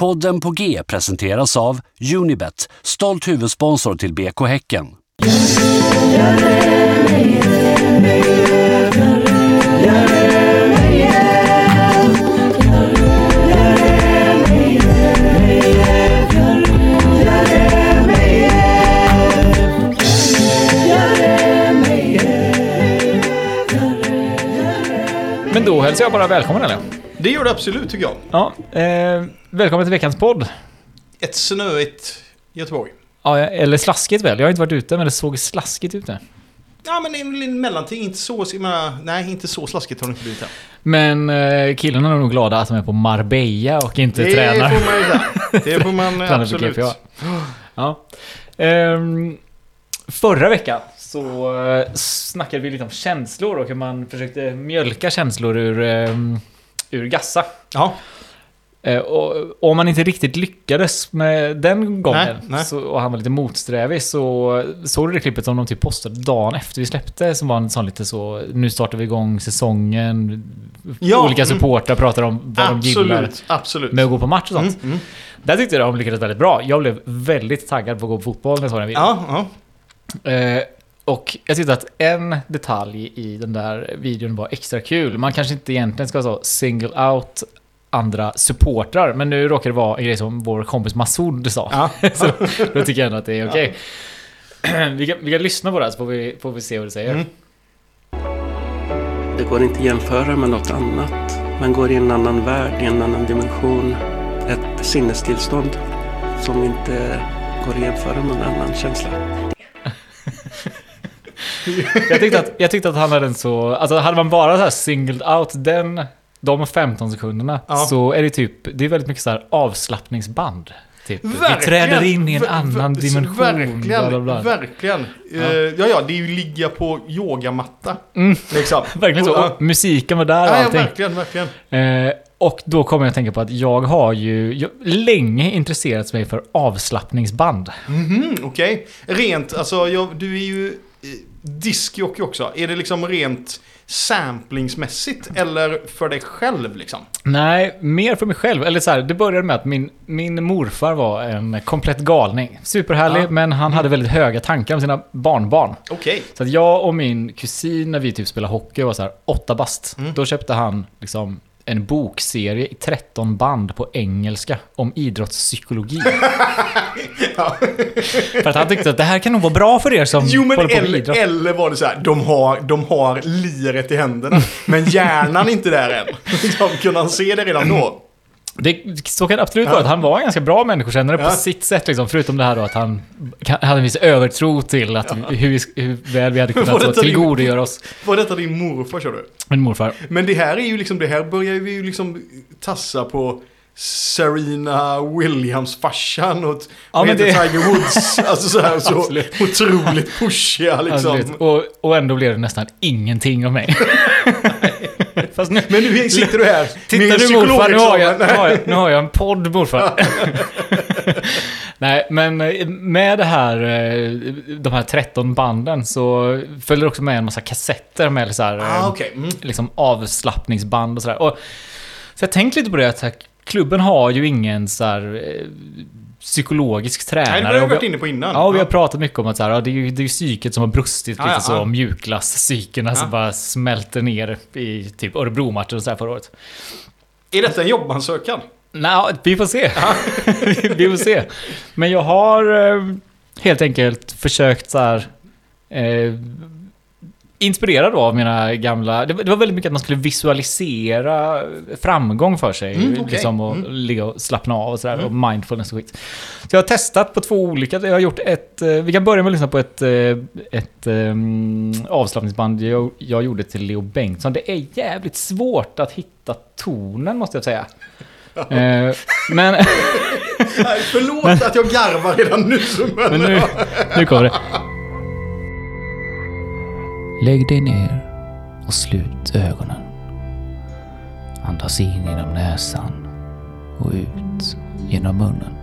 Podden på G presenteras av Unibet, stolt huvudsponsor till BK Häcken. Men då hälsar jag bara välkommen eller? Det gör det absolut tycker jag. Ja, eh, välkommen till veckans podd. Ett snöigt Göteborg. Ja, eller slaskigt väl? Jag har inte varit ute men det såg slaskigt ut nu. Ja men en, en mellanting, inte så, menar, nej inte så slaskigt har det inte blivit här. Men eh, killarna är nog glada att de är på Marbella och inte Det tränar. får man. Det får man eh, absolut. Ja. Ehm, förra veckan så eh, snackade vi lite om känslor och hur man försökte mjölka känslor ur, ehm, ur Gassa. Ja, Eh, och om man inte riktigt lyckades med den gången Nej, nej. Så, och han var lite motsträvig så såg du det klippet som de typ postade dagen efter vi släppte som var en sån lite så nu startar vi igång säsongen Ja, Olika mm. supportrar pratar om vad de gillar absolut. Absolut. med att gå på match och sånt. Mm, mm. Där tyckte jag de lyckades väldigt bra. Jag blev väldigt taggad på att gå på fotboll när jag såg den videon. Ja, ja. Och jag tyckte att en detalj i den där videon var extra kul. Man kanske inte egentligen ska så single out andra supportrar, men nu råkar det vara en grej som vår kompis Masoud sa. ja. så då tycker jag ändå att det är okej. vi, kan, vi kan lyssna på det här så får vi, får vi se vad du säger. Mm. Det går inte att jämföra med något annat. Man går i en annan värld, i en annan dimension. Ett sinnestillstånd som inte går att jämföra med någon annan känsla. Jag, tyckte att, jag tyckte att han hade en så... Alltså hade man bara så här singled out den, de 15 sekunderna Ja. så är det typ... Det är väldigt mycket så här avslappningsband. Typ. Vi träder in i en annan dimension. Verkligen, bla, bla, bla. verkligen. Ja. ja, ja, det är ju ligga på yogamatta. Mm. Liksom. Verkligen så. Ja, Och musiken var där och ja, ja, allting. verkligen, verkligen. Eh, och då kommer jag att tänka på att jag har ju jag, länge intresserat mig för avslappningsband. Mhm, Okej. Rent, alltså jag, du är ju eh, diskjockey också. Är det liksom rent samplingsmässigt eller för dig själv liksom? Nej, mer för mig själv. Eller så här, det började med att min, min morfar var en komplett galning. Superhärlig, Ja. men han hade väldigt höga tankar om sina barnbarn. Okej. Så att jag och min kusin, när vi typ spelade hockey, var så här åtta bast. Mm. Då köpte han liksom en bokserie i 13 band på engelska om idrottspsykologi. för att han tyckte att det här kan nog vara bra för er som Jo men håller på med eller, idrott. eller var det så här, de har, de har liret i händerna, men hjärnan är inte där än. Liksom, kunde han se det redan då? Det, så kan det absolut Ja. vara. Att han var en ganska bra människokännare Ja. på sitt sätt. Liksom, förutom det här då att han hade en viss övertro till att hur, vi, hur väl vi hade kunnat det så din- tillgodogöra oss Var detta din morfar tror du? min morfar. Men det här är ju liksom, det här börjar vi ju liksom tassa på Serena Williams-farsan och Ja, men det- Tiger Woods. Alltså så här så otroligt pushiga liksom. Absolut. Och, och ändå blev det nästan ingenting av mig. Fast nu, Men nu sitter du här Titta en nu morfar, nu har, jag, nu, har jag, nu har jag en podd morfar. Nej, men eh, med det här, eh, de här 13 banden så följer också med en massa kassetter med så här, Ah, eh, okej. Mm. liksom avslappningsband och sådär. Så jag tänkte lite på det att klubben har ju ingen så här, psykologisk tränare. Nej, det har vi varit inne på innan. Ja, och vi har pratat mycket om att så här, det, är ju, det är ju psyket som har brustit Ja, lite ja, så, ja. mjukglass-psykerna som Ja. bara smälter ner i typ Örebro-matchen och så här förra året. Är detta en jobbansökan? Nej, vi får se. vi får se. Men jag har eh, helt enkelt försökt så här... Eh, inspirerad av mina gamla... Det, var- det var väldigt mycket att man skulle visualisera framgång för sig. Mm, okej. Liksom och Mm. ligga och slappna av och sådär. Mm. Och mindfulness och skit. Så jag har testat på två olika. Jag har gjort ett... eh, Vi kan börja med att lyssna på ett, eh, ett um, avslappningsband jag, jag gjorde till Leo Bengtsson. Det är jävligt svårt att hitta tonen måste jag säga. Eh, men, Nej, förlåt att jag garvar redan nu. Men, men nu, nu kommer det. Lägg dig ner och slut ögonen. Andas in genom näsan och ut genom munnen.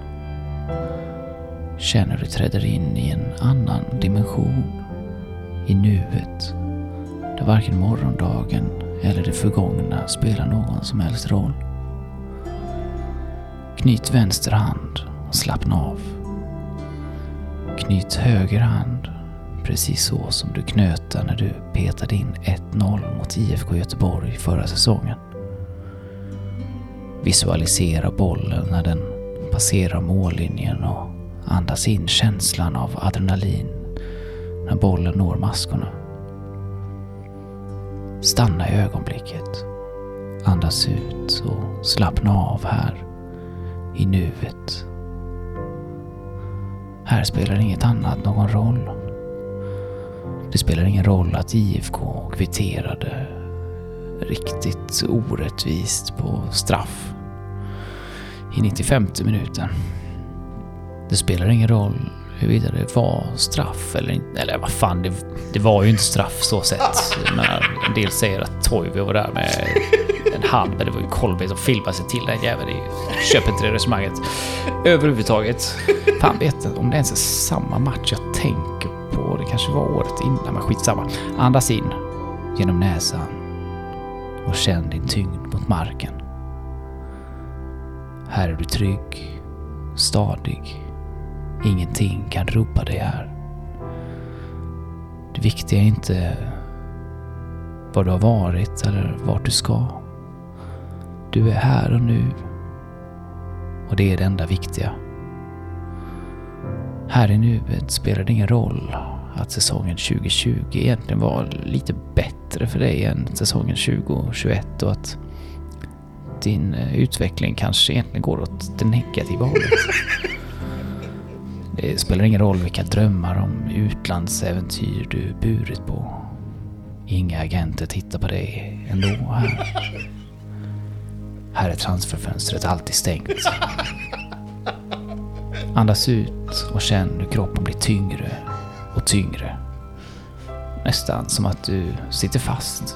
Känn hur du träder in i en annan dimension. I nuet. Där varken morgondagen eller det förgångna spelar någon som helst roll. Knyt vänster hand och slappna av. Knyt höger hand precis så som du knöt den när du petade in 1-0 mot IFK Göteborg förra säsongen. Visualisera bollen när den passerar mållinjen och andas in känslan av adrenalin när bollen når maskorna. Stanna i ögonblicket. Andas ut och slappna av här, i nuet. Här spelar inget annat någon roll. Det spelar ingen roll att IFK kvitterade riktigt orättvist på straff i 95 minuten. Det spelar ingen roll huruvida det var straff eller inte. Eller vad fan, det, det var ju inte straff så sett. Menar, en del säger att Toivo var där med en hand, men det var ju Kolbe som filmade sig till den jäveln. Jag köper inte det resonemanget överhuvudtaget. Fan vet inte om det ens är samma match jag tänker på kanske var året innan, men skitsamma. Andas in genom näsan och känn din tyngd mot marken. Här är du trygg, stadig. Ingenting kan rubba dig här. Det viktiga är inte var du har varit eller vart du ska. Du är här och nu. Och det är det enda viktiga. Här i nuet spelar det ingen roll att säsongen 2020 egentligen var lite bättre för dig än säsongen 2021 och att din eh, utveckling kanske egentligen går åt det negativa hållet. Det spelar ingen roll vilka drömmar om utlandsäventyr du burit på. Inga agenter tittar på dig ändå här. Här är transferfönstret alltid stängt. Andas ut och känn hur kroppen blir tyngre tyngre. Nästan som att du sitter fast.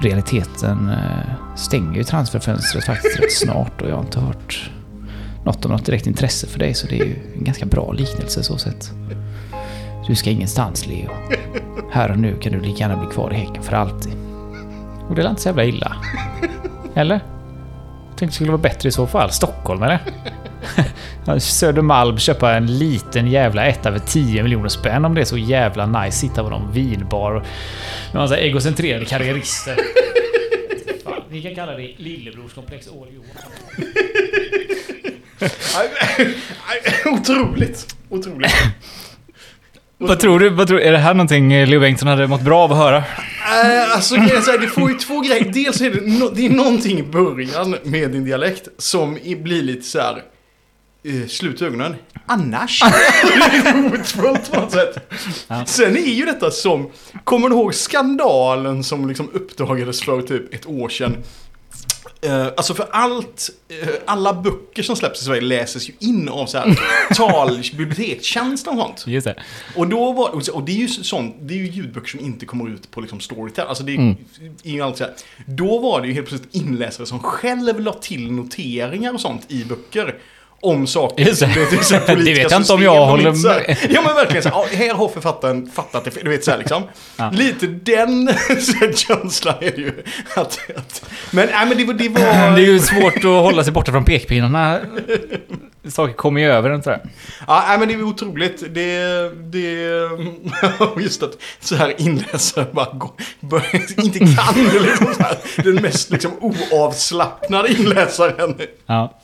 Realiteten eh, stänger ju transferfönstret faktiskt rätt snart och jag har inte hört något om något direkt intresse för dig så det är ju en ganska bra liknelse så sett. Du ska ingenstans Leo. Här och nu kan du lika gärna bli kvar i Häcken för alltid. Och det är inte så jävla illa. Eller? Jag tänkte det skulle vara bättre i så fall. Stockholm eller? Södermalm köpa en liten jävla etta för 10 miljoner spänn om det är så jävla nice. Sitta på någon vinbar med massa egocentrerade karriärister. Fan, vi kan kalla det lillebrorskomplex all. Otroligt. Otroligt. Vad tror du? Vad tror, är det här någonting Leo Bengtsson hade mått bra av att höra? Äh, alltså är så här, det får ju två grejer. Dels är det, no, det är någonting i början med din dialekt som blir lite så här. Uh, slut ögonen. Annars. det är hotfullt på något sätt. Ja. Sen är ju detta som, kommer du ihåg skandalen som liksom uppdagades för typ ett år sedan? Eh, alltså för allt, eh, alla böcker som släpps i Sverige läses ju in av så här tal, bibliotekstjänst och sånt. Just det. Och då var, och det är ju sånt, det är ju ljudböcker som inte kommer ut på liksom Storytel. Alltså det är, Mm. är ju alltid så här. Då var det ju helt plötsligt inläsare som själv la till noteringar och sånt i böcker. Om saker. Just det. Det politiska vet jag inte om jag håller lite så här- med. Ja men verkligen så här, ja, här har författaren fattat det. Du vet så här liksom. Ja. Lite den känslan är det ju. Att, att, men nej men det. Det, var, Det är ju svårt att hålla sig borta från pekpinnarna. Saker kommer ju över en sådär. Ja, nej, men det är otroligt. Det, det, just att så här inläsare bara går, inte kan det liksom så här. Den mest liksom oavslappnade inläsaren. Ja.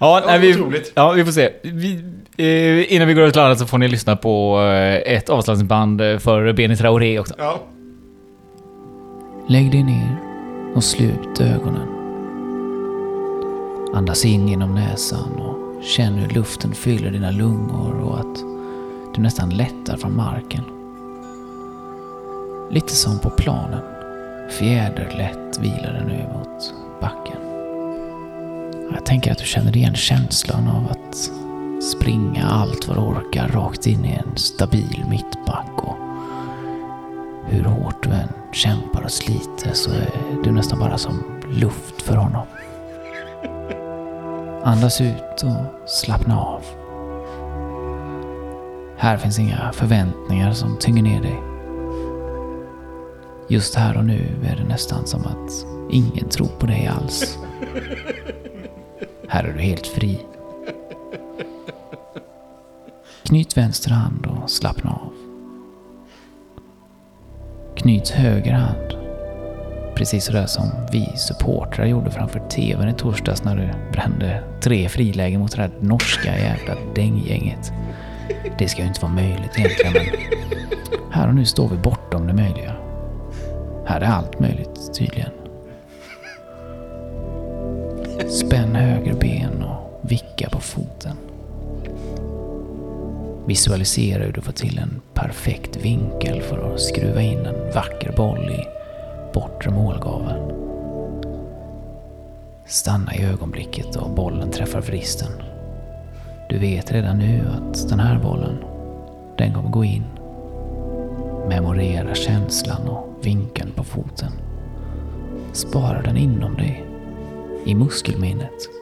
Ja, nej, vi, ja, vi får se. Vi, eh, innan vi går ut till landet så får ni lyssna på eh, ett avslagsband eh, för Benny Traoré också. Ja. Lägg dig ner och slut ögonen. Andas in genom näsan och känn hur luften fyller dina lungor och att du nästan lättar från marken. Lite som på planen. Fjäderlätt vilar den nu mot backen. Jag tänker att du känner igen känslan av att springa allt vad du orkar rakt in i en stabil mittback och hur hårt du än kämpar och sliter så är du nästan bara som luft för honom. Andas ut och slappna av. Här finns inga förväntningar som tynger ner dig. Just här och nu är det nästan som att ingen tror på dig alls. Här är du helt fri. Knyt vänster hand och slappna av. Knyt höger hand. Precis sådär som vi supportrar gjorde framför TVn i torsdags när du brände tre frilägen mot det där norska jävla dänggänget. Det ska ju inte vara möjligt egentligen men här och nu står vi bortom det möjliga. Här är allt möjligt tydligen. Spänn höger ben och vicka på foten. Visualisera hur du får till en perfekt vinkel för att skruva in en vacker boll i bortre målgaveln. Stanna i ögonblicket då bollen träffar vristen. Du vet redan nu att den här bollen, den kommer gå in. Memorera känslan och vinkeln på foten. Spara den inom dig, i muskelminnet.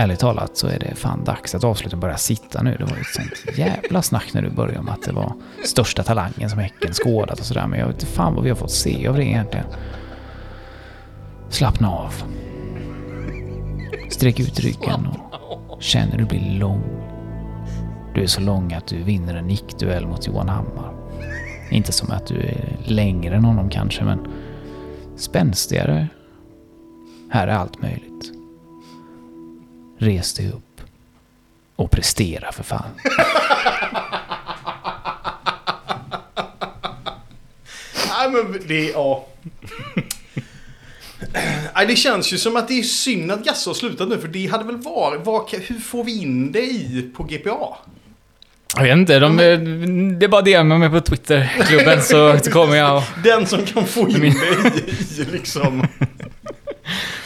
Ärligt talat så är det fan dags att avsluta och börja sitta nu. Det var ju ett sånt jävla snack när du började om att det var största talangen som Häcken skådat och sådär. Men jag vet inte fan vad vi har fått se av det egentligen. Slappna av. Sträck ut ryggen och känn hur du blir lång. Du är så lång att du vinner en nickduell mot Johan Hammar. Inte som att du är längre än honom kanske, men spänstigare. Här är allt möjligt. Res dig upp. Och prestera för fan. Nej men det, ja. Nej, det känns ju som att det är synd att Gasse har slutat nu för det hade väl varit, vad, hur får vi in det i på GPA? Jag vet inte, de, det är bara det med mig på Twitterklubben så, så kommer jag och... Den som kan få in i, i liksom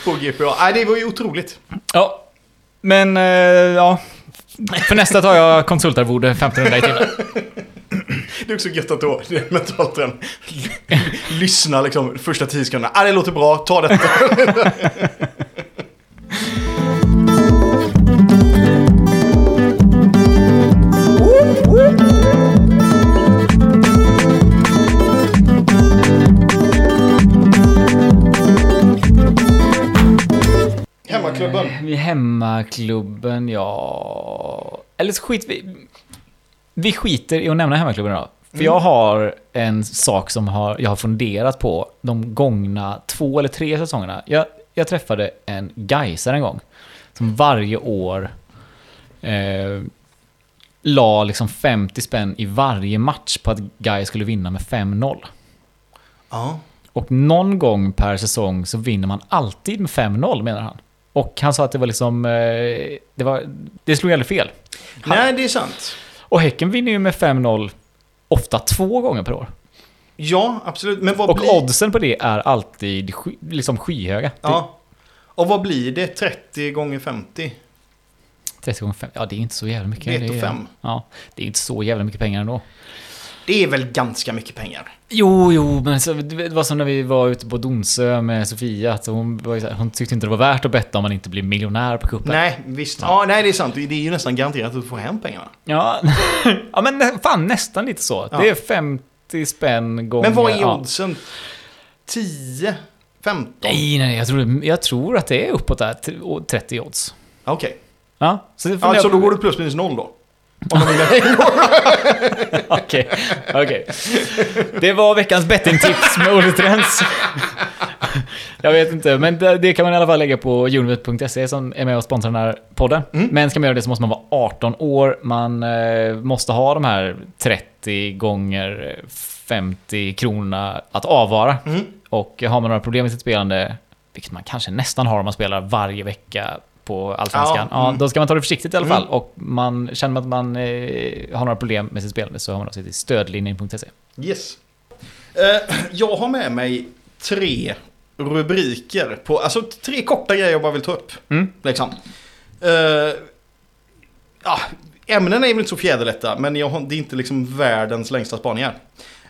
på GPA. Nej, det var ju otroligt. Ja, men eh, ja. För nästa tar jag konsultarvode 1500 i timmen. Det är också gött att då, det är mentalt den. Lyssna liksom första tio sekunderna. Ah, det låter bra, ta detta. Hemmaklubben. Vid hemmaklubben, ja... Eller så skit vi... Vi skiter i att nämna hemmaklubben då. För jag har en sak som har, jag har funderat på de gångna två eller tre säsongerna. Jag, jag träffade en Gaisare en gång. Som varje år eh, la liksom 50 spänn i varje match på att Gais skulle vinna med 5-0. Ja. Och någon gång per säsong så vinner man alltid med 5-0 menar han. Och han sa att det var liksom... eh, Det, var, det slog aldrig fel. Han, Nej, det är sant. och Häcken vinner ju med 5-0 ofta två gånger per år. Ja, absolut. Men vad Och blir... oddsen på det är alltid sky, liksom skyhöga. Ja. Och vad blir det? 30 gånger 50? Det, 30 gånger 5. Ja, det är inte så jävla mycket. Det är och är-. Ja, det är inte så jävla mycket pengar ändå. Det är väl ganska mycket pengar? Jo, jo, men så, det var som när vi var ute på Donsö med Sofia. Att hon, var hon tyckte inte det var värt att betta om man inte blir miljonär på kuppen. Nej, visst. Ja. nej, det är sant. Det är ju nästan garanterat att du får hem pengarna. Ja, ja men fan nästan lite så. Ja. Det är 50 spänn gånger... Men vad är ja. oddsen? 10? 15? Nej, nej, jag tror, jag tror att det är uppåt där. t- och 30 odds. Okej. Ja, så Alltså då går det plus minus noll då? Om de vinner en gång. Okej, okej. Det var veckans bettingtips med Olle Trends. Jag vet inte, men det, det kan man i alla fall lägga på unibet.se som är med och sponsrar den här podden. Mm. Men ska man göra det så måste man vara 18 år. Man eh, måste ha de här 30 gånger 50 kronorna att avvara. Mm. Och har man några problem med sitt spelande, vilket man kanske nästan har om man spelar varje vecka på Allsvenskan, Ja, ja, mm. då ska man ta det försiktigt i alla fall. Mm. Och man, känner man att man eh, har några problem med sitt spelande så har man också till stödlinjen.se. Yes. Eh, jag har med mig tre rubriker på, alltså tre korta grejer jag bara vill ta upp. Mm. Liksom. Eh, ja, ämnena är väl inte så fjäderlätta, men har, det är inte liksom världens längsta spaningar.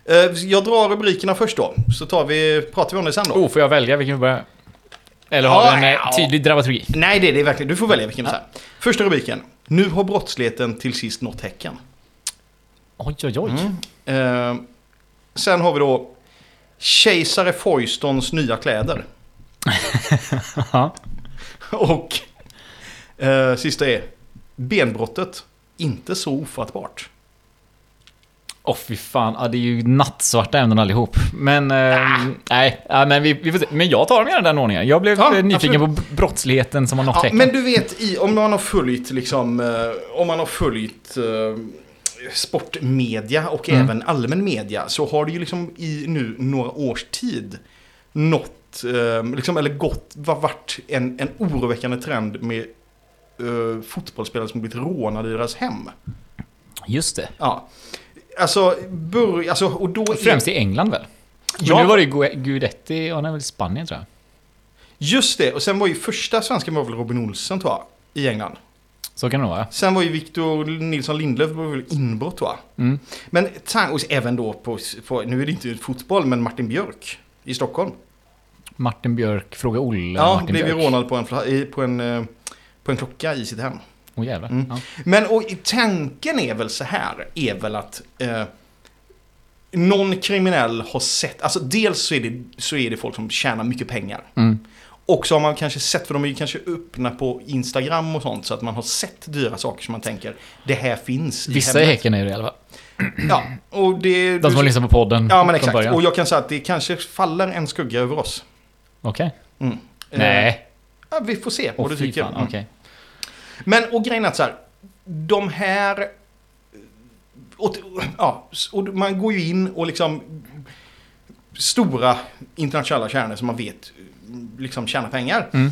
Eh, jag drar rubrikerna först då, så tar vi, pratar vi om det sen då. Oh, får jag välja vilken vi börjar? Eller har Ja, vi en eh, ja. tydlig dramaturgi? Nej, det är det verkligen. Du får välja vilken. Så här. Första rubriken. Nu har brottsligheten till sist nått Häcken. Oj, oj, oj. Eh, sen har vi då Kejsare Foystons nya kläder. Ja. Och Eh, sista är benbrottet. Inte så ofattbart. Åh fy fan, ja, det är ju nattsvarta ämnen allihop. Men, eh, nej, ja, men vi, vi får se. Men jag tar dem gärna den ordningen. Jag blev Ja, eh, nyfiken på brottsligheten som har nått tecken. men du vet, i, om man har följt liksom, eh, om man har följt eh, sportmedia och Mm. även allmän media så har det ju liksom i nu några års tid nått, eh, liksom, eller gått, var- varit en, en oroväckande trend med fotbollsspelare som blivit rånade i deras hem. Just det. Ja. Alltså, bör, alltså och då Främst i England väl? Men Ja. nu var det ju Gu- Guidetti, han är väl i Spanien tror jag. Just det, och sen var ju första svensken var väl Robin Olsen tror jag, i England. Så kan det vara. Sen var ju Victor Nilsson Lindelöf var väl inbrott va? Mm. Men och även då på, på, nu är det inte fotboll, men Martin Björk i Stockholm. Martin Björk, fråga Olle ja, Martin blev ju rånad på en, på, en, eh, på en klocka i sitt hem. Åh jävlar. Mm. Ja. Men och tanken är väl så här, är väl att eh, någon kriminell har sett, alltså dels så är, det, så är det folk som tjänar mycket pengar. Mm. Och så har man kanske sett, för de är ju kanske öppna på Instagram och sånt, så att man har sett dyra saker som man tänker, det här finns i Vissa i. Häcken är det i alla fall. Ja, och det... De som har lyssnat på podden Ja, men exakt. början. Och jag kan säga att det kanske faller en skugga över oss. Okej. Mm. Eh, Nej. Ja, vi får se vad du fy tycker. fan, Mm. Men, och grejen är att så här, de här... Och, ja, och man går ju in och liksom... Stora internationella kärnor som man vet liksom tjänar pengar. Mm.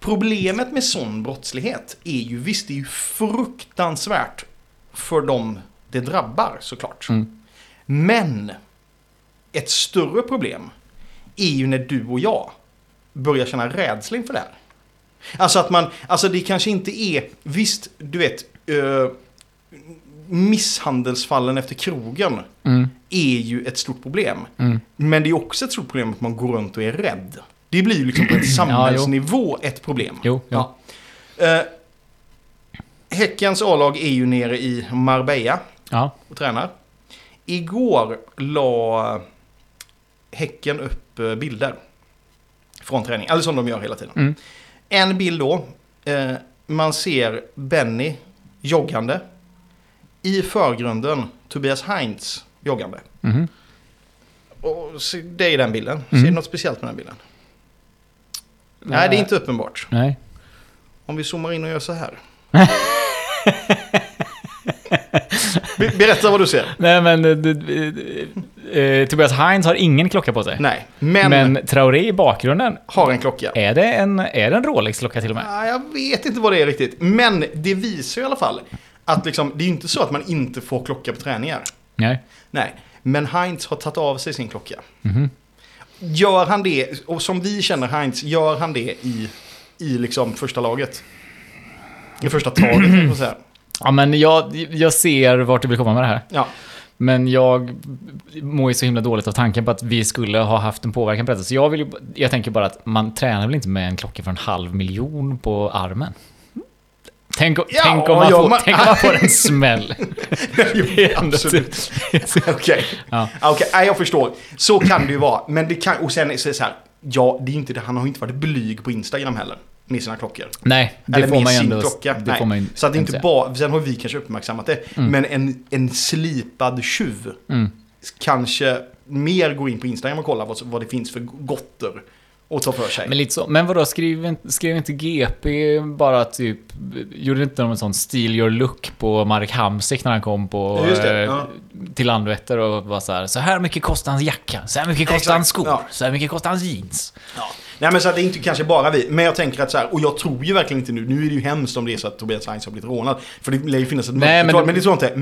Problemet med sån brottslighet är ju, visst det är ju fruktansvärt för dem det drabbar såklart. Mm. Men ett större problem är ju när du och jag börjar känna rädsla inför det här. Alltså att man, alltså det kanske inte är, visst du vet, eh, misshandelsfallen efter krogen Mm. är ju ett stort problem. Mm. Men det är också ett stort problem att man går runt och är rädd. Det blir ju liksom på en samhällsnivå ett problem. Jo, jo. Ja. Eh, Häckens A-lag är ju nere i Marbella Ja. och tränar. Igår la Häcken upp eh, bilder från träning, eller som de gör hela tiden. Mm. En bild då, eh, man ser Benny joggande. I förgrunden Tobias Heinz joggande. Mhm. Och det är den bilden. Mm. Ser du något speciellt med den bilden? Nej, det är inte uppenbart. Nej. Om vi zoomar in och gör så här. Be- Berätta vad du ser. Nej men... eh, eh, eh, Tobias Heinz har ingen klocka på sig. Nej, men, Men Traoré i bakgrunden, har en klocka. är det en, är det en Rolex-klocka till och med? Ja, jag vet inte vad det är riktigt. Men det visar i alla fall att liksom, det är ju inte så att man inte får klocka på träningar. Nej. Nej, men Heinz har tagit av sig sin klocka. Mhm. Gör han det, och som vi känner Heinz, gör han det i, i liksom första laget? I första taget, man säga. Ja men jag, jag ser vart du vill komma med det här. Ja, Men jag mår ju så himla dåligt av tanken på att vi skulle ha haft en påverkan på detta. Så jag, vill ju, jag tänker bara att man tränar väl inte med en klocka för en halv miljon på armen? Tänk, Ja, tänk, om, man ja, får, man- tänk om man får en smäll. jo, absolut. Okej, Ja. Okej, nej, jag förstår. Så kan det ju vara. Men det kan, och sen är det så här, ja, det är inte det, han har ju inte varit blyg på Instagram heller. Med sina klockor. Nej, det Eller får man ju ändå... klocka. Det Nej. får man ju Så att det inte bara, sen har vi kanske uppmärksammat det. Mm. Men en, en slipad tjuv Mm. kanske mer går in på Instagram och kollar vad, vad det finns för gotter och tar för sig. Men lite så. Men vadå, skrev skrev inte GP bara typ... Gjorde inte en sån Steal your look på Marek Hamsik när han kom på... Just det, eh, ja. Till Landvetter och var så här. Så här mycket kostar hans jacka. Så här mycket kostar hans skor. ja. Så här mycket kostar hans jeans. Ja. Nej men så att det är inte kanske bara vi. Men jag tänker att så här, och jag tror ju verkligen inte nu, nu är det ju hemskt om det är så att Tobias Heinz har blivit rånad. För det lär ju finnas ett Nej, men mörkertal, det- men det tror jag inte.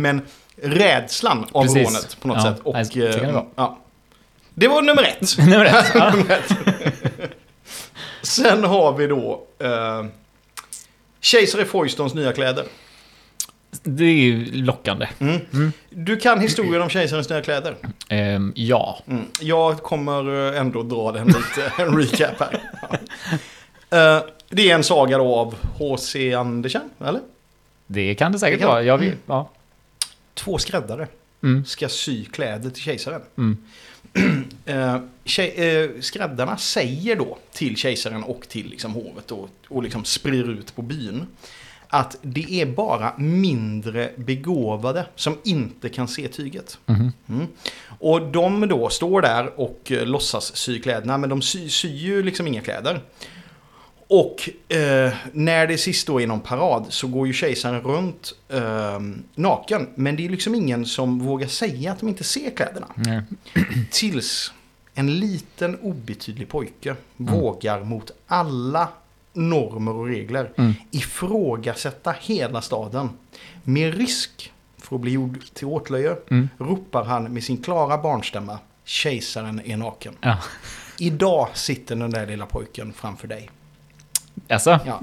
Men rädslan av Precis. rånet på något Ja, sätt. Och, nej, så kan det eh, vara. ja. Det var nummer ett. Nummer ett. Nummer ett. Sen har vi då eh, Kejsare Foystons nya kläder. Det är ju lockande. Mm. Du kan historien om Kejsarens nya kläder. Ehm, ja. Mm. Jag kommer eh, ändå dra den lite, en recap här. Ja. Eh, det är en saga då av H.C. Andersen, eller? Det kan det säkert Det kan- vara. Jag vet, Mm. ja. Två skräddare Mm. ska sy kläder till kejsaren. Mm. Eh, tjej, eh, skräddarna säger då till kejsaren och till liksom hovet och, och liksom sprider ut på byn att det är bara mindre begåvade som inte kan se tyget. Mhm. Mm. Och de då står där och eh, låtsas sy kläderna, men de sy, syr ju liksom inga kläder. Och eh, när det sist då är någon parad så går ju kejsaren runt eh, naken. Men det är liksom ingen som vågar säga att de inte ser kläderna. Nej. Tills en liten obetydlig pojke vågar mot alla normer och regler Mm. ifrågasätta hela staden. Med risk för att bli gjord till åtlöje Mm. ropar han med sin klara barnstämma Kejsaren är naken. Ja. Idag sitter den där lilla pojken framför dig. Alltså? Ja.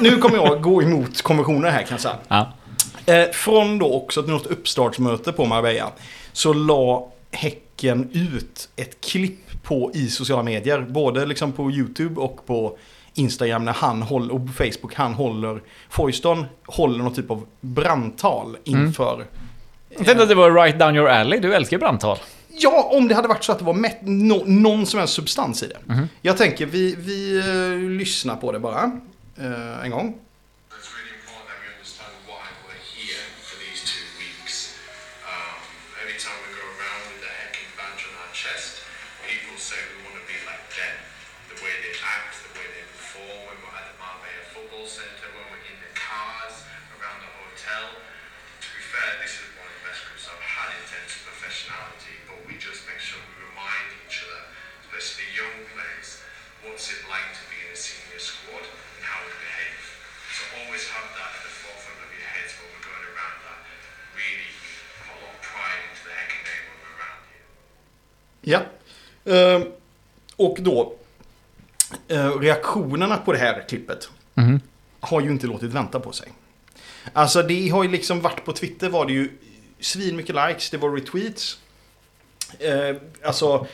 nu kommer jag gå emot konventioner här kan jag säga. Ja. Eh, från då också något uppstartsmöte på Marbella så la Häcken ut ett klipp på i sociala medier. Både liksom på YouTube och på Instagram när han håller, och Facebook. Han håller, Foyston håller någon typ av brandtal inför... Jag tänkte att det var right down your alley. Du älskar brandtal. Ja, om det hade varit så att det var mätt, no, någon som helst substans i det. Jag tänker vi, vi eh, lyssnar på det bara. eh, en gång. Ja. Eh, och då, eh, reaktionerna på det här klippet Mhm. har ju inte låtit vänta på sig. Alltså det har ju liksom varit på Twitter var det ju svin mycket likes, det var retweets. Eh, alltså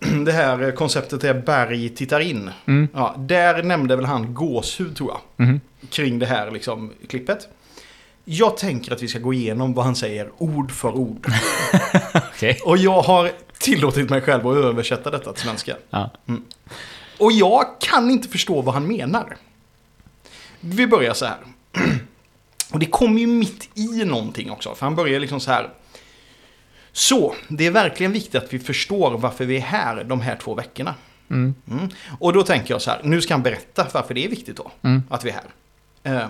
det här konceptet är Berg tittar in. Mm. Ja, där nämnde väl han gåshud tror jag. Mhm. Kring det här liksom klippet. Jag tänker att vi ska gå igenom vad han säger ord för ord. Okej. Och jag har tillåtit mig själv att översätta detta till svenska. Ja. Och jag kan inte förstå vad han menar. Vi börjar så här. Och det kommer ju mitt i någonting också. För han börjar liksom så här. Så, det är verkligen viktigt att vi förstår varför vi är här de här två veckorna. Mm. Mm. Och då tänker jag så här, nu ska han berätta varför det är viktigt då. Mm. Att vi är här. Eh,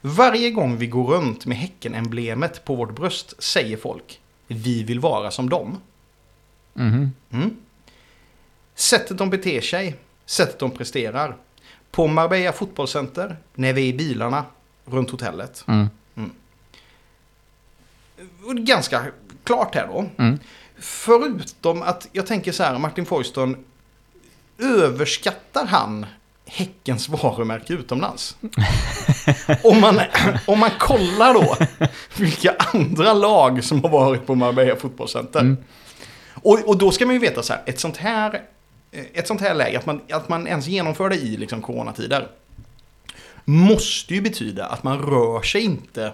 varje gång vi går runt med Häcken-emblemet på vårt bröst säger folk vi vill vara som dem. Mhm. Mm. Sättet de beter sig, sättet de presterar. På Marbella fotbollscenter, när vi är i bilarna runt hotellet. Mm. Är Ganska klart här då. Mm. Förutom att jag tänker så här, Martin Foyston, överskattar han Häckens varumärke utomlands? om, man, om man kollar då vilka andra lag som har varit på Marbella fotbollscenter. Mm. Och, och då ska man ju veta så här, ett sånt här, ett sånt här läge, att man, att man ens genomför det i liksom coronatider, måste ju betyda att man rör sig inte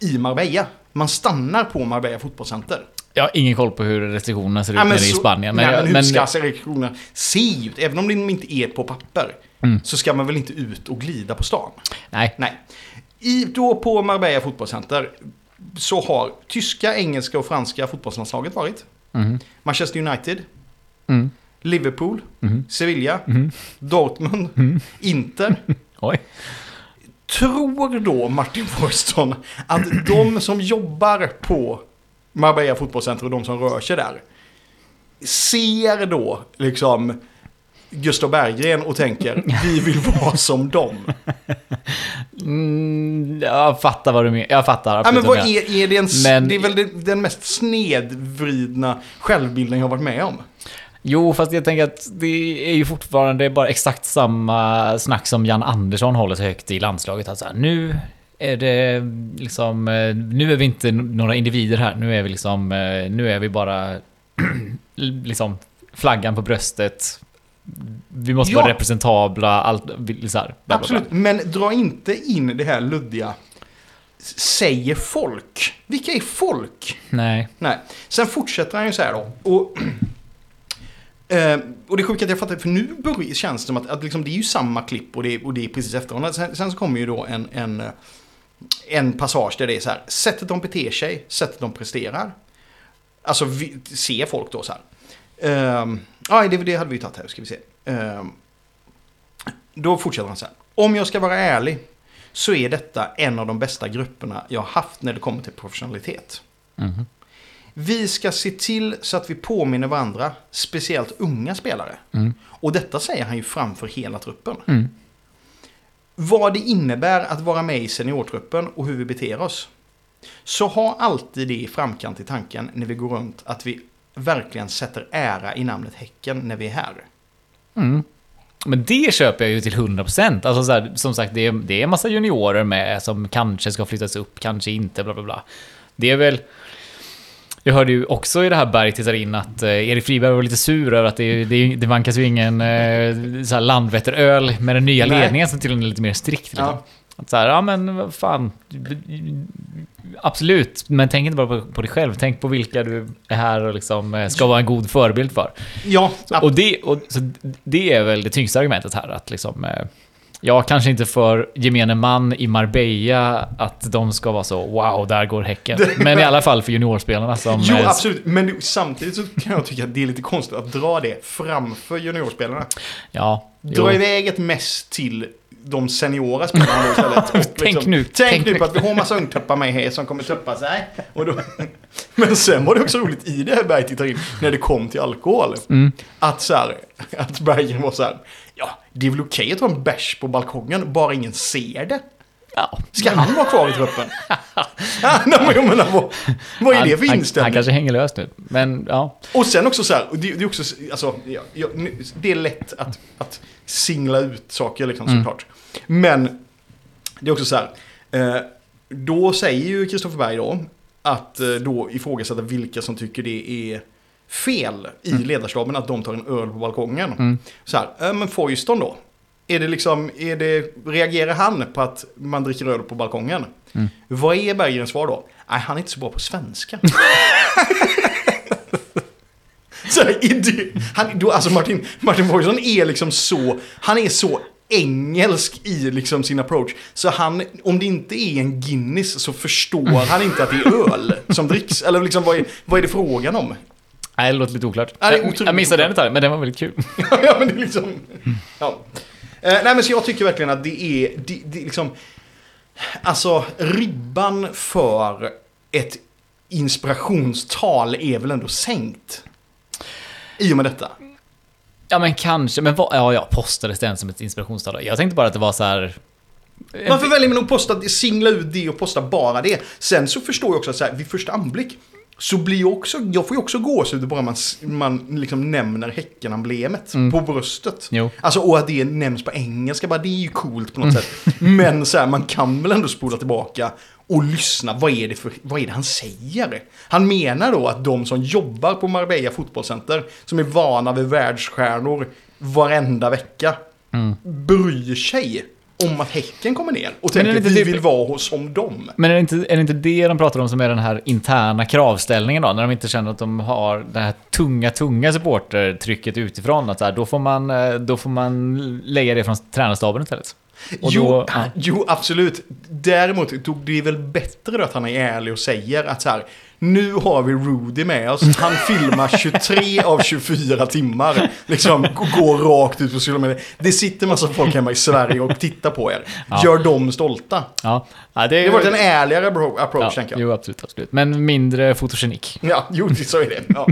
i Marbella. Man stannar på Marbella fotbollscenter. Jag har ingen koll på hur restriktionerna ser ut Ja, nere i Spanien. nej, Men, men hur men, ska reaktionerna se ut? Även om de inte är på papper. Mm. Så ska man väl inte ut och glida på stan? nej. Nej. I, då på Marbella fotbollscenter så har tyska, engelska och franska fotbollslandslaget varit. Mhm. Manchester United, Mm. Liverpool, Mhm. Sevilla. Dortmund, Mm. Inter. Oj. Tror då Martin Forston att de som jobbar på Marbella fotbollscenter och de som rör sig där ser då liksom Gustav Berggren och tänker vi vill vara som dem. Mm, jag fattar vad du menar. Jag fattar Ja, men vad är, är det, en, Men- det är väl den, den mest snedvridna självbilden jag har varit med om. Jo, fast jag tänker att det är ju fortfarande bara exakt samma snack som Jan Andersson håller så högt i landslaget. Alltså, nu är det liksom... eh, Nu är vi inte några individer här. Nu är vi liksom... eh, Nu är vi bara... liksom flaggan på bröstet. Vi måste Ja. vara representabla. Allt, så här, bla, bla, bla. Absolut, men dra inte in det här luddiga säger folk. Vilka är folk? Nej. Nej. Sen fortsätter han ju så här då. Och Eh, och det är sjukt att jag fattar, för nu börjar, känns det som att, att liksom, det är ju samma klipp och det, och det är precis efter varandra. Sen, sen så kommer ju då en, en, eh, en passage där det är så här, sättet de beter sig, sättet de presterar. Alltså vi, ser folk då så här. Um, ja, det, det hade vi tagit här, ska vi se. Ehm, då fortsätter han så här. Om jag ska vara ärlig så är detta en av de bästa grupperna jag har haft när det kommer till professionalitet. Mhm. Vi ska se till så att vi påminner varandra, speciellt unga spelare. Mm. Och detta säger han ju framför hela truppen. Mm. Vad det innebär att vara med i seniortruppen och hur vi beter oss. Så ha alltid det i framkant i tanken när vi går runt att vi verkligen sätter ära i namnet Häcken när vi är här. Mm. Men det köper jag ju till 100%. Alltså så här, som sagt, det är, det är en massa juniorer med som kanske ska flyttas upp, kanske inte, bla bla bla. Det är väl... Jag hörde ju också i det här Berg tittar in att eh, Erik Friberg var lite sur över att det, det, det vankas ju ingen eh, Landvetteröl med den nya ledningen som tydligen är lite mer strikt. Liksom. Ja. Att så här, ja men vad fan. Absolut, men tänk inte bara på, på dig själv. Tänk på vilka du är här och liksom eh, ska vara en god förebild för. Ja, Och det, och, så det är väl det tyngsta argumentet här. Att liksom, eh, ja, kanske inte för gemene man i Marbella att de ska vara så wow, där går Häcken. Men i alla fall för juniorspelarna som... Jo, eh, absolut. Men samtidigt så kan jag tycka att det är lite konstigt att dra det framför juniorspelarna. Ja, Dra jo. iväg ett mest till de seniora spelarna då istället. Och liksom, Tänk nu, Tänk, tänk nu på att vi har massa ungtuppar med här som kommer tuppa sig. Och då, men sen var det också roligt i det här Berg tittar in, när det kom till alkohol. Mm. Att så här, att Bergen var så här, ja, det är väl okej att ta en bärs på balkongen, bara ingen ser det. Ja. Ska han vara kvar i truppen? nej, men vad, vad är det för inställning? han kanske hänger löst nu. Men ja. Och sen också så här, det, det är också, alltså, ja, det är lätt att, att singla ut saker liksom Mm. såklart. Men det är också så här, eh, då säger ju Kristoffer Berg då, att eh, då ifrågasätta vilka som tycker det är fel i ledarstaben att de tar en öl på balkongen. Mm. Så här, eh, men Foyston då? Är det liksom, är det, reagerar han på att man dricker öl på balkongen? Mm. Vad är Berggrens svar då? Nej, han är inte så bra på svenska. Så det, han, då, alltså Martin, Martin Foysson är liksom så, han är så engelsk i liksom sin approach. Så han, om det inte är en Guinness så förstår han inte att det är öl som dricks. Eller liksom vad är, vad är det frågan om? Nej, det låter lite oklart. Är jag, missade den detaljen, men den var väldigt kul. ja, men det är liksom... Ja. Eh, nej, men så jag tycker verkligen att det är, det, det liksom... Alltså, ribban för ett inspirationstal är väl ändå sänkt. I och med detta. Ja, men kanske. Men vad, ja, ja, postades den som ett inspirationstal? Jag tänkte bara att det var så här... Varför väljer man att posta, singla ut det och posta bara det? Sen så förstår jag också att så här, vid första anblick så blir också, jag får ju också gåshud bara man, man liksom nämner Häcken-emblemet på bröstet. Jo. Alltså och att det nämns på engelska, bara det är ju coolt på något sätt. Men så här, man kan väl ändå spola tillbaka och lyssna, vad är, det för, vad är det han säger? Han menar då att de som jobbar på Marbella fotbollscenter, som är vana vid världsstjärnor varenda vecka, bryr sig om att Häcken kommer ner och tänker att vi typ- vill vara hos- som dem. Men är det, inte, är det inte det de pratar om som är den här interna kravställningen då? När de inte känner att de har det här tunga, tunga supportertrycket utifrån. Att så här, då, får man, eh, då får man lägga det från tränarstaben istället. Och Jo, då, ja. jo, absolut. Däremot tog det är väl bättre då att han är ärlig och säger att så här, nu har vi Rudy med oss. Han filmar 23 av 24 timmar. Liksom går rakt ut på medier. Det sitter massa folk hemma i Sverige och tittar på er. Ja. Gör dem stolta. Ja. Ja, det, Det har varit en ärligare approach, ja, tänker jag. Jo, absolut, absolut. Men mindre fotogenik. Ja, jo, så är det. Ja.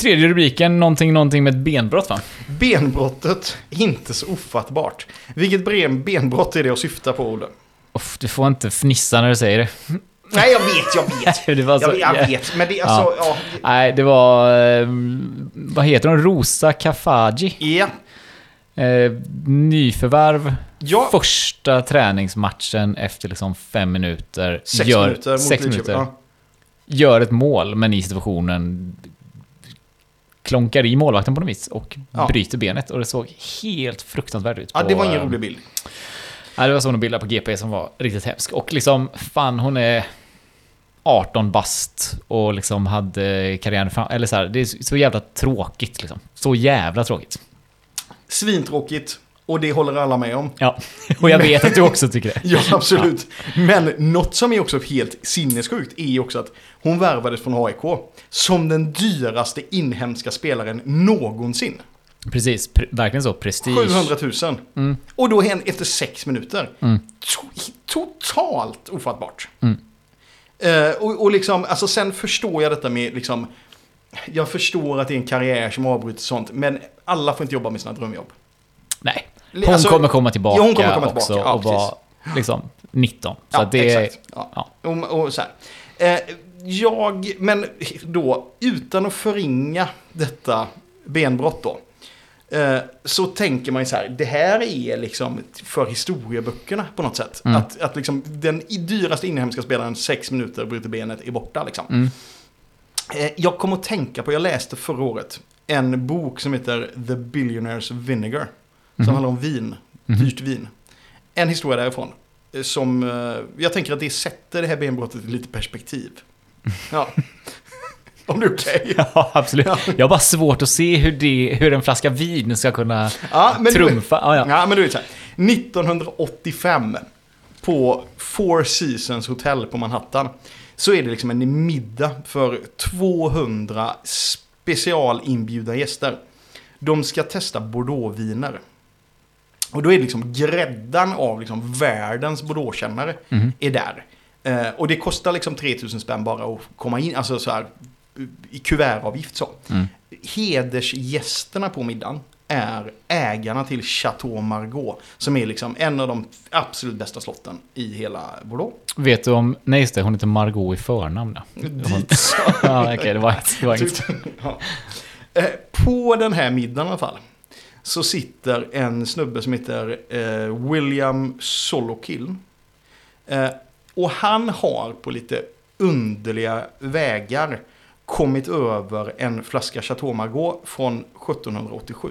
Tredje rubriken, någonting, någonting med ett benbrott va? Benbrottet, inte så ofattbart. Vilket ben- benbrott är det jag syftar på, Olle? Uff, du får inte fnissa när du säger det. Nej, jag vet, jag vet. det var så, Jag, jag vet, men det alltså... Ja. Nej, det var... Eh, vad heter hon? Rosa Kafaji. Ja. Eh, nyförvärv. Ja. Första träningsmatchen efter liksom fem minuter. Sex gör, minuter mot sex minuter. Ja. Gör ett mål, men i situationen klonkar i målvakten på något vis och Ja. bryter benet. Och det såg helt fruktansvärt ut. ja, på, det var ingen eh, rolig bild. Nej, det var sådana bilder på GP som var riktigt hemsk. Och liksom, fan hon är... 18 bast och liksom hade karriären fram... Eller så här, det är så jävla tråkigt liksom. Så jävla tråkigt. Svintråkigt. Och det håller alla med om. Ja, och jag vet att du också tycker det. Ja, absolut. Men något som är också helt sinnessjukt är ju också att hon värvades från AIK som den dyraste inhemska spelaren någonsin. Precis, pre- verkligen så. Prestige. 700 000. Mm. Och då hen efter sex minuter. Mm. To- totalt ofattbart. Mm. Eh, och, och liksom, alltså sen förstår jag detta med liksom, jag förstår att det är en karriär som avbryts och sånt, men alla får inte jobba med sina drömjobb. Nej. Hon Alltså, kommer komma tillbaka, hon kommer komma också tillbaka, ja, och vara liksom 19. Så Ja, det är... Ja. Ja. Och, och så. Eh, jag, men då, utan att förringa detta benbrott då. Eh, så tänker man ju så här, det här är liksom för historieböckerna på något sätt. Mm. Att, att liksom den dyraste inhemska spelaren, sex minuter, bryter benet, är borta liksom. Mm. Eh, jag kommer att tänka på, jag läste förra året, en bok som heter The Billionaire's Vinegar. Som Mhm. handlar om vin, Mhm. dyrt vin. En historia därifrån. eh, Som, eh, jag tänker att det sätter det här benbrottet i lite perspektiv. Ja. om det är okej. Ja, absolut. Ja. Jag har bara svårt att se hur, det, hur en flaska vin ska kunna Ja, men du- trumfa. Ja, ja. Ja, men du vet så här. 1985 på Four Seasons Hotel på Manhattan så är det liksom en middag för 200 specialinbjudna gäster. De ska testa Bordeauxviner. Och då är det liksom gräddan av liksom världens Bordeauxkännare Mhm. är där. Eh, och det kostar liksom 3000 spänn bara att komma in, alltså så här i kuvertavgift så. Mm. Hedersgästerna på middagen är ägarna till Chateau Margaux. Som är liksom en av de absolut bästa slotten i hela Bordeaux. Vet du om... Nej, just det. Hon heter Margot i förnamn. Ja, Dit så. ja okej. det var. Det var inget. Ja. Eh, På den här middagen i alla fall. Så sitter en snubbe som heter eh, William Solokill. Eh, och han har på lite underliga vägar kommit över en flaska Chateau Margaux från 1787.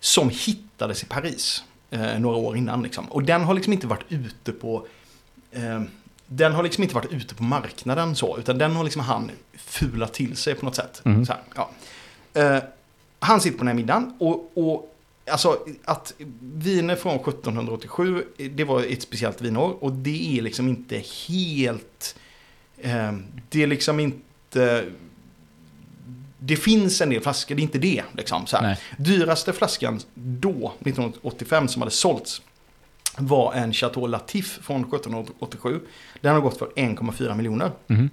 Som hittades i Paris eh, några år innan. Liksom. Och den har liksom inte varit ute på eh, den har liksom inte varit ute på marknaden så, utan den har liksom han fulat till sig på något sätt. Så här, ja. Han sitter på den här middagen och, och alltså att viner från 1787, det var ett speciellt vinår och det är liksom inte helt, eh, det är liksom inte, det finns en del flaskor, det är inte det. Liksom, så här. Nej. Dyraste flaskan då, 1985, som hade sålts var en Chateau Latif från 1787. Den har gått för 1,4 miljoner. Mhm.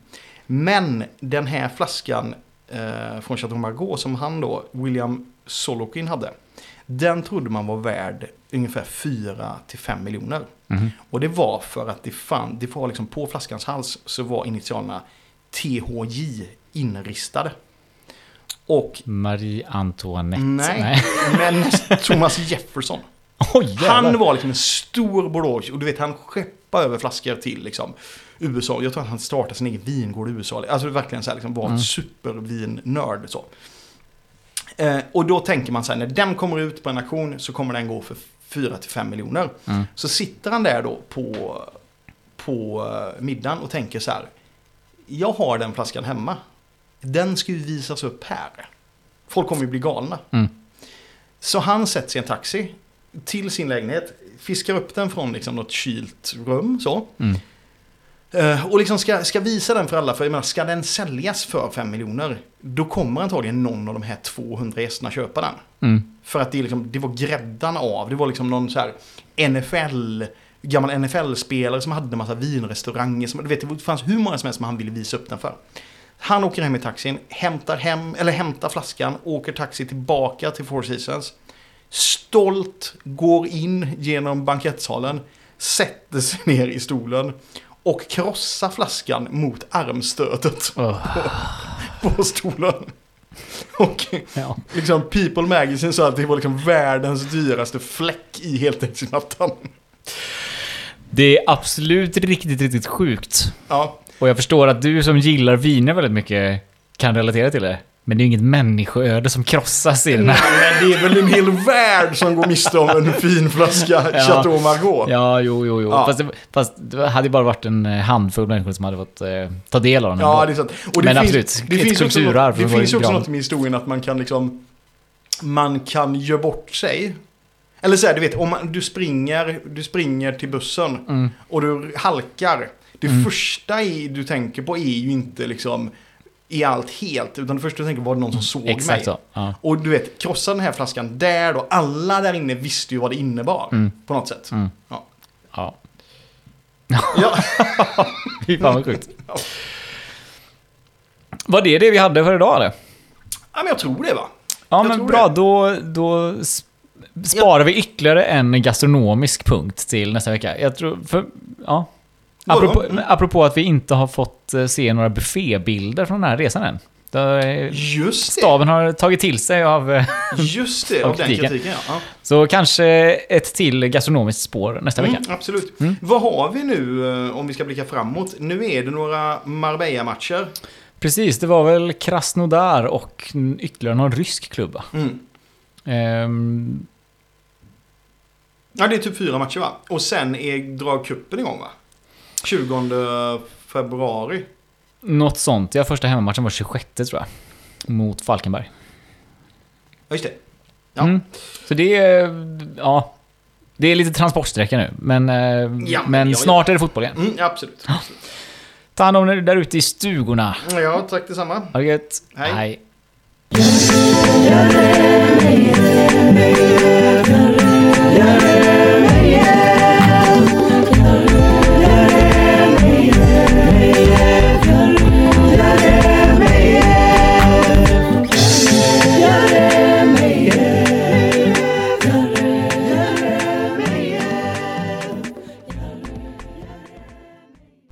Men den här flaskan eh, från Chateau Margaux som han då, William Solokin hade, den trodde man var värd ungefär 4-5 miljoner. Mhm. Och det var för att det fann, det var liksom på flaskans hals så var initialerna THJ inristade. Och Marie Antoinette. nej, men näst- Thomas Jefferson. Jävlar. Han var liksom en stor Bordeaux och du vet han skeppade över flaskor till liksom USA. Jag tror att han startade sin egen vingård i USA. Alltså verkligen så här, liksom, var en Mm. supervinnörd så. Eh, och då tänker man så här, när den kommer ut på en auktion så kommer den gå för 4-5 miljoner. Mm. Så sitter han där då på, på eh, middagen och tänker så här, jag har den flaskan hemma. Den ska ju visas upp här. Folk kommer ju bli galna. Mm. Så han sätter sig i en taxi till sin lägenhet, fiskar upp den från liksom något kylt rum så. Mm. Eh, och liksom ska, ska visa den för alla, för jag menar, ska den säljas för 5 miljoner, då kommer antagligen någon av de här 200 gästerna köpa den. Mm. För att det, liksom, det var gräddan av, det var liksom någon så här NFL, gammal NFL-spelare som hade en massa vinrestauranger. Som, du vet, det fanns hur många som helst som han ville visa upp den för. Han åker hem i taxin, hämtar, hem, eller hämtar flaskan, åker taxi tillbaka till Four Seasons. Stolt går in genom bankettsalen, sätter sig ner i stolen och krossar flaskan mot armstödet Åh, på stolen. Och ja. liksom People Magazine sa att det var liksom världens dyraste fläck i heltäckningsmattan. Det är absolut riktigt, riktigt sjukt. Ja, Och jag förstår att du som gillar viner väldigt mycket kan relatera till det. Men det är ju inget människoöde som krossas i den här. Men det är väl en hel värld som går miste om en fin flaska. Chateau Margaux. Ja, jo, jo, jo. Ja. Fast, det, fast det hade bara varit en eh, handfull människor som hade fått eh, ta del av den. Ja, det är sant. Och det Men finns, absolut, det ett finns också, kulturarv något, det finns också något med historien att man kan liksom... Man kan göra bort sig. Eller så här, du vet, om man, du, springer, du springer till bussen Mm. och du halkar. Det första i, du tänker på är ju inte liksom i allt helt, utan det första du tänker var det någon som såg. Exakt mig. så. Ja. Och du vet, krossa den här flaskan där då. Alla där inne visste ju vad det innebar. Mm. På något sätt. Mm. Ja. ja. Ja. Fy fan vad sjukt. Var det det vi hade för idag eller? ja, men jag tror det va. Ja Jag men bra, det. då, då sparar vi ytterligare en gastronomisk punkt till nästa vecka. Jag tror, för, ja. Apropå, Mm. apropå att vi inte har fått eh, se några buffébilder från den här resan än. Eh, Just det. Staben har tagit till sig av... eh, Just det, Av av den kritiken. kritiken ja. Så kanske ett till gastronomiskt spår nästa vecka. Mm, absolut. Mm. Vad har vi nu om vi ska blicka framåt? Nu är det några Marbella-matcher. Precis, det var väl Krasnodar och ytterligare någon rysk klubb va? Mm. Ehm, Ja, det är typ fyra matcher va? Och sen är, drar kuppen igång va? 20 februari. något sånt. Ja, första hemmamatchen var 26 tror jag. Mot Falkenberg. Ja, just det. Ja. Mm. Så det är... Ja. Det är lite transportsträcka nu, men, eh, Ja, men ja, snart är det fotboll igen. Mm, absolut. absolut. Ta hand om er där ute i stugorna. Ja, tack detsamma. Ha det gött. Hej. Hej.